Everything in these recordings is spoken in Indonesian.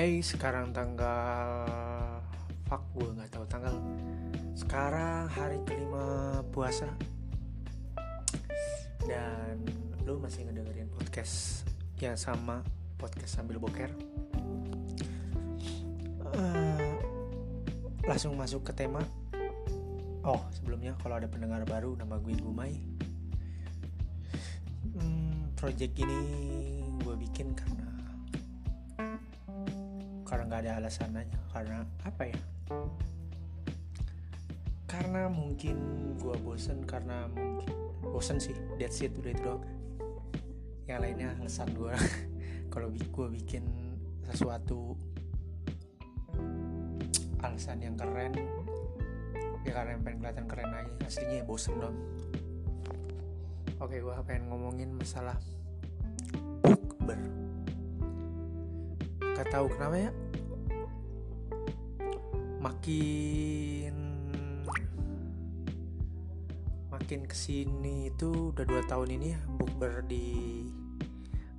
Hey, sekarang tanggal Fuck, gue nggak tahu tanggal. Sekarang hari kelima puasa. Dan lu masih ngedengerin podcast Yang sama Podcast sambil boker. Uh, Langsung masuk ke tema. Oh, sebelumnya kalau ada pendengar baru Nama gue Gumai. Hmm, Project ini gue bikin karena karena nggak ada alasan aja karena apa ya? Karena mungkin gue bosen karena mungkin bosen sih that's it udah itu doang. Yang lainnya alasan gue kalau gue bikin sesuatu alasan yang keren ya karena pengen kelihatan keren aja aslinya ya bosen dong oke gue pengen ngomongin masalah bukber. Gak tahu kenapa ya makin makin ke sini itu udah dua tahun ini ya bukber di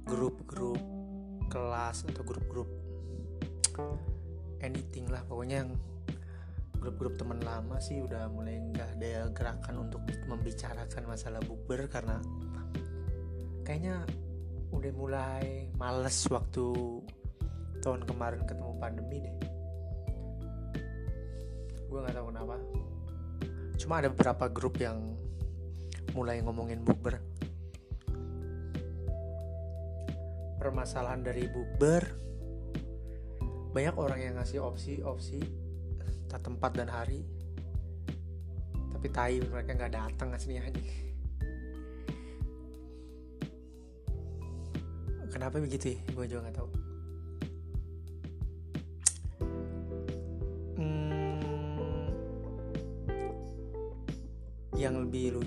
grup-grup kelas atau grup-grup anything lah pokoknya yang grup-grup teman lama sih udah mulai nggak ada gerakan untuk membicarakan masalah bukber karena kayaknya udah mulai males waktu tahun kemarin ketemu pandemi deh gue nggak tahu kenapa. Cuma ada beberapa grup yang mulai ngomongin bukber. Permasalahan dari bukber banyak orang yang ngasih opsi-opsi tempat dan hari. Tapi tai mereka nggak datang aslinya. Aja kenapa begitu ya? Gue juga nggak tahu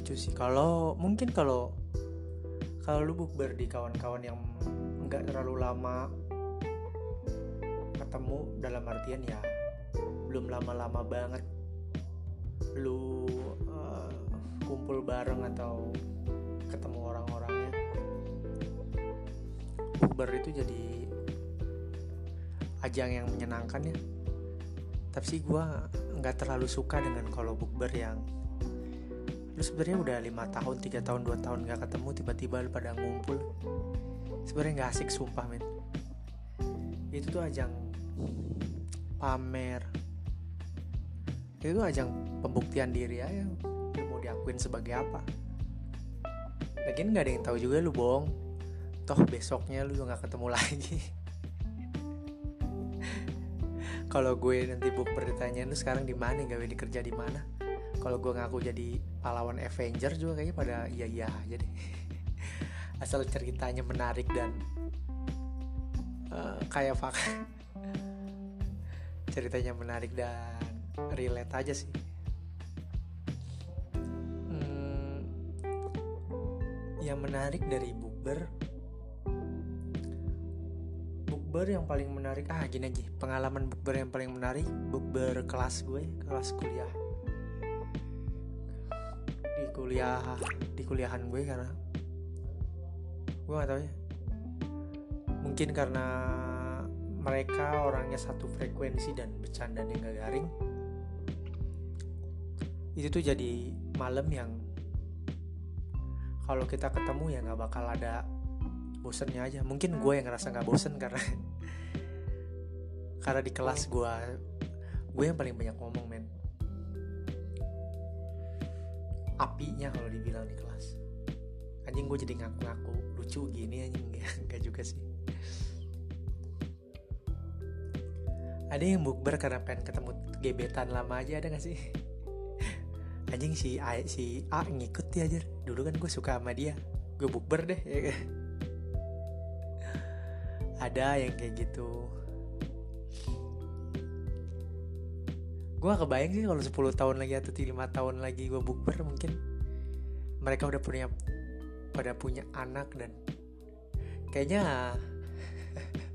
lucu sih. Kalau mungkin kalau kalau lu bukber di kawan-kawan yang nggak terlalu lama ketemu dalam artian ya belum lama-lama banget lu uh, kumpul bareng atau ketemu orang-orangnya bukber itu jadi ajang yang menyenangkan ya. Tapi sih gue nggak terlalu suka dengan kalau bukber yang lu sebenarnya udah lima tahun tiga tahun dua tahun nggak ketemu tiba-tiba lu pada ngumpul. Sebenarnya nggak asik sumpah men. Itu tuh ajang pamer. Itu tuh ajang pembuktian diri aja lu mau diakuin sebagai apa. Lagian nggak ada yang tahu juga lu bohong toh besoknya lu nggak ketemu lagi. Kalau gue nanti buk bertanya lu sekarang di mana? Gawe di kerja di mana kalau gue ngaku jadi pahlawan Avenger juga kayaknya pada iya iya aja deh. Asal ceritanya menarik dan uh, kayak fak ceritanya menarik dan relate aja sih. Hmm, yang menarik dari bukber bukber yang paling menarik ah gini aja pengalaman bukber yang paling menarik bukber kelas gue kelas kuliah kuliah di kuliahan gue karena gue gak tau ya. Mungkin karena mereka orangnya satu frekuensi dan bercandanya gak garing. Itu tuh jadi malam yang kalau kita ketemu ya nggak bakal ada bosennya aja. Mungkin gue yang ngerasa nggak bosen karena karena di kelas gue gue yang paling banyak ngomong men apinya kalau dibilang di kelas. Anjing gue jadi ngaku-ngaku. Lucu gini anjing nggak juga sih. Ada yang bukber karena pengen ketemu gebetan lama aja ada gak sih? Anjing si A si A ngikut dia aja dulu kan gue suka sama dia. Gue bukber deh ya kan? Ada yang kayak gitu gue kebayang sih kalau 10 tahun lagi atau 5 tahun lagi gue bukber mungkin. Mereka udah punya pada punya anak dan kayaknya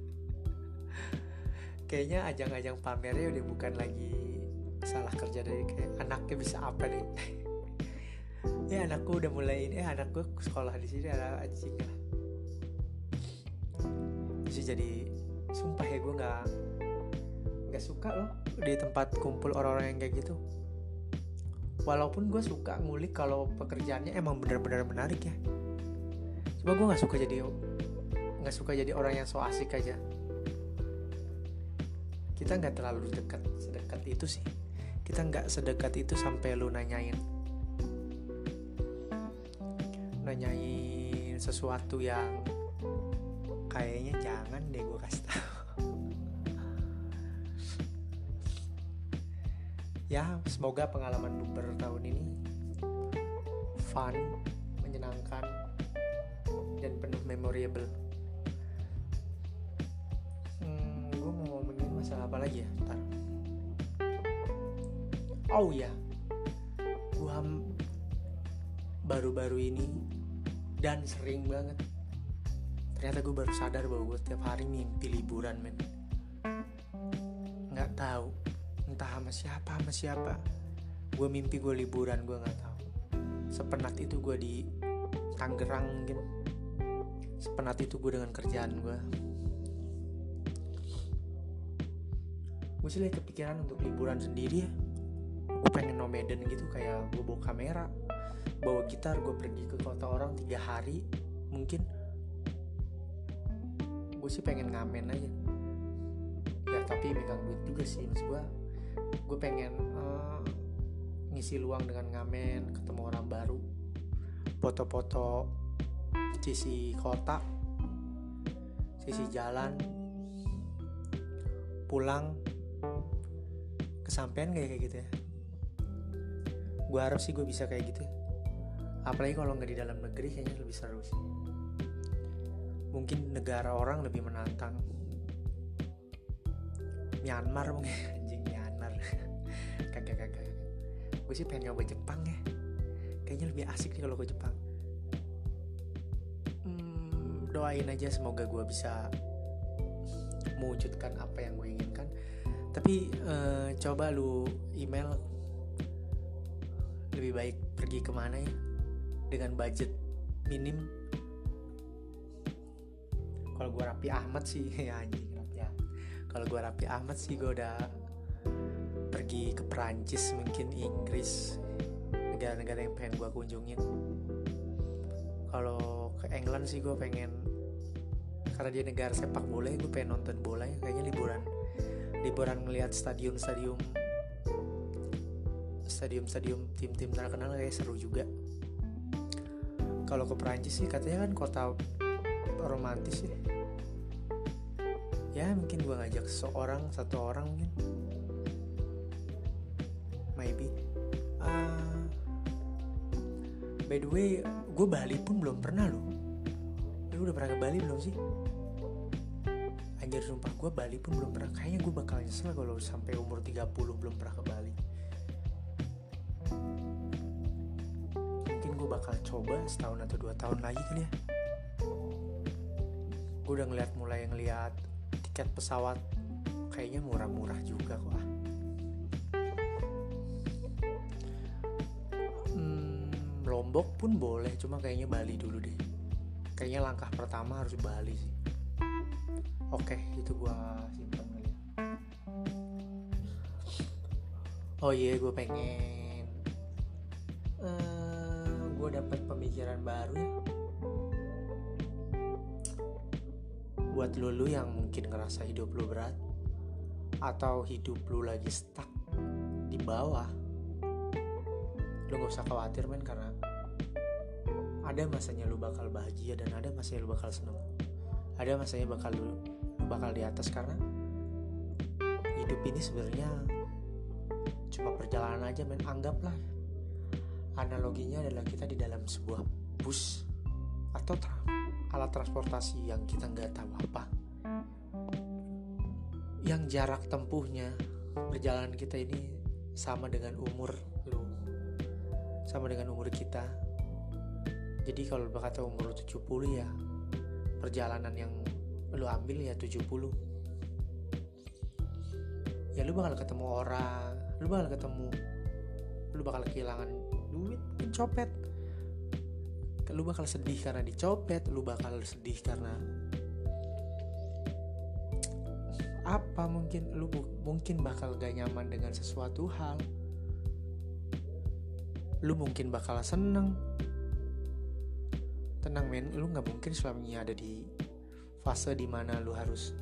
kayaknya ajang-ajang pamernya udah bukan lagi salah kerja dari kayak anaknya bisa apa nih. Ya anakku udah mulai ini eh, anakku sekolah di sini ada anjing lah. Bisa jadi sumpah ya gue nggak gak suka loh di tempat kumpul orang-orang yang kayak gitu. Walaupun gue suka ngulik kalau pekerjaannya emang benar-benar menarik ya. Cuma gue nggak suka jadi nggak suka jadi orang yang so asik aja. Kita nggak terlalu dekat sedekat itu sih. Kita nggak sedekat itu sampai lu nanyain. Nanyain sesuatu yang kayaknya jangan deh gue kasih tahu ya semoga pengalaman bukber tahun ini fun menyenangkan dan penuh memorable. Hmm, gue mau ngomongin masalah apa lagi ya? Ntar. Oh ya gue baru-baru ini dan sering banget. Ternyata gue baru sadar bahwa gue tiap hari mimpi liburan men. Nggak tahu entah sama siapa sama siapa. Gue mimpi gue liburan gue nggak tahu. Sepenat itu gue di Tangerang mungkin. Sepenat itu gue dengan kerjaan gue gue sih kepikiran untuk liburan sendiri ya. Gue pengen nomaden gitu kayak gue bawa kamera bawa gitar gue pergi ke kota orang tiga hari mungkin. Gue sih pengen ngamen aja. Ya tapi megang duit juga sih mas gue gue pengen uh, ngisi luang dengan ngamen ketemu orang baru. Foto-foto sisi kota sisi jalan pulang. Kesampean kayak gitu ya. Gue harap sih gue bisa kayak gitu. Apalagi kalau nggak di dalam negeri kayaknya lebih seru sih. Mungkin negara orang lebih menantang. Myanmar mungkin kagak kagak gue sih pengen nyoba Jepang ya. Kayaknya lebih asik nih kalau ke Jepang. Hmm, doain aja semoga gue bisa mewujudkan apa yang gue inginkan. Tapi uh, coba lu email lebih baik pergi ke mana ya? Dengan budget minim. Kalau gue rapi Ahmad sih ya anjing rapi kalau gue rapi Ahmad sih gue udah pergi ke Perancis mungkin Inggris negara-negara yang pengen gue kunjungin kalau ke England sih gue pengen karena dia negara sepak bola gue pengen nonton bola ya kayaknya liburan. Liburan ngelihat stadium-stadium stadium-stadium tim-tim terkenal kayak seru juga. Kalau ke Perancis sih katanya kan kota romantis ya ya mungkin gue ngajak seorang satu orang mungkin maybe. Uh, by the way gue Bali pun belum pernah loh. Lu udah pernah ke Bali belum sih? Anjir sumpah gue Bali pun belum pernah. Kayaknya gue bakal nyesel kalau sampai umur 30 belum pernah ke Bali. Mungkin gue bakal coba setahun atau dua tahun lagi kali ya. Gue udah ngeliat mulai ngeliat tiket pesawat. Kayaknya murah-murah juga kok ah Lombok pun boleh cuma kayaknya Bali dulu deh. Kayaknya langkah pertama harus Bali sih. Oke itu gua simpan kali ya. oh iya yeah, gue pengen uh, eh, gue dapat pemikiran baru ya. Buat lulu yang mungkin ngerasa hidup lu berat atau hidup lu lagi stuck di bawah lu gak usah khawatir men karena ada masanya lu bakal bahagia dan ada masanya lu bakal seneng. Ada masanya bakal lu, lu bakal di atas karena hidup ini sebenarnya cuma perjalanan aja men. Anggaplah analoginya adalah kita di dalam sebuah bus atau tra alat transportasi yang kita nggak tahu apa yang jarak tempuhnya perjalanan kita ini sama dengan umur lu sama dengan umur kita jadi kalau berkata umur 70 ya perjalanan yang lu ambil ya 70 ya lu bakal ketemu orang lu bakal ketemu lu bakal kehilangan duit pencopet lu bakal sedih karena dicopet lu bakal sedih karena apa mungkin lu mungkin bakal gak nyaman dengan sesuatu hal. Lu mungkin bakal seneng tenang men. Lu nggak mungkin selamanya ada di fase di mana lu harus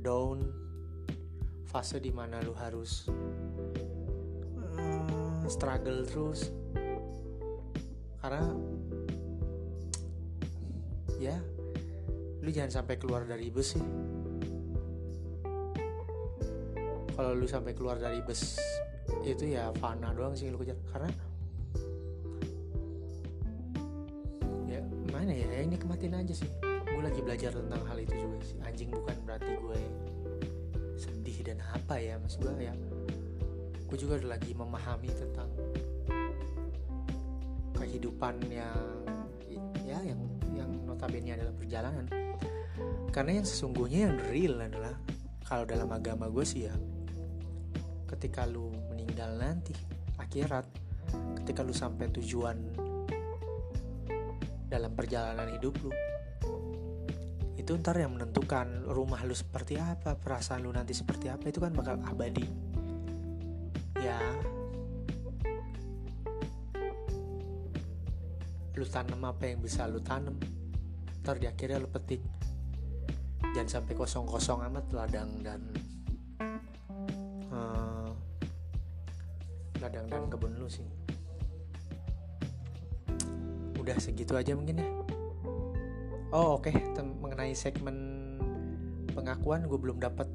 down fase di mana lu harus uh, struggle terus. Karena ya lu jangan sampai keluar dari bus sih. Kalau lu sampai keluar dari bus itu ya fana doang sih lu kejar. Karena mana ya, ya ini kematian aja sih. Gue lagi belajar tentang hal itu juga sih. Anjing bukan berarti gue sedih dan apa ya mas gue ya. Gue juga lagi memahami tentang kehidupan yang ya yang yang notabene adalah perjalanan. Karena yang sesungguhnya yang real adalah kalau dalam agama gue sih ya ketika lu meninggal nanti akhirat ketika lu sampai tujuan dalam perjalanan hidup lu. Itu ntar yang menentukan rumah lu seperti apa perasaan lu nanti seperti apa itu kan bakal abadi. Ya. Lu tanam apa yang bisa lu tanam ntar di akhirnya lu petik. Jangan sampai kosong-kosong amat ladang dan uh, ladang dan kebun lu sih udah segitu aja mungkin ya? Oh oke. Okay. mengenai segmen pengakuan gue belum dapat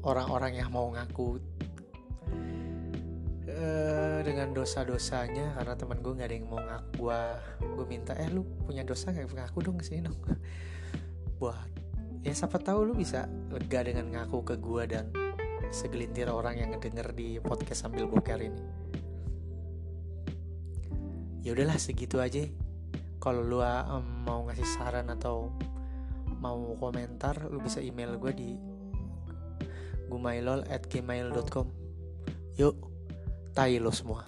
orang-orang yang mau ngaku. Uh, dengan dosa-dosanya karena teman gue nggak ada yang mau ngaku gue gue minta eh lu punya dosa nggak? Ngaku dong sih dong. Buat ya siapa tahu lu bisa lega dengan ngaku ke gue dan segelintir orang yang ngedenger di podcast sambil boker ini ya udahlah segitu aja. Kalau lu um, mau ngasih saran atau mau komentar lu bisa email gue di gumailol at gmail.com yuk tai lo semua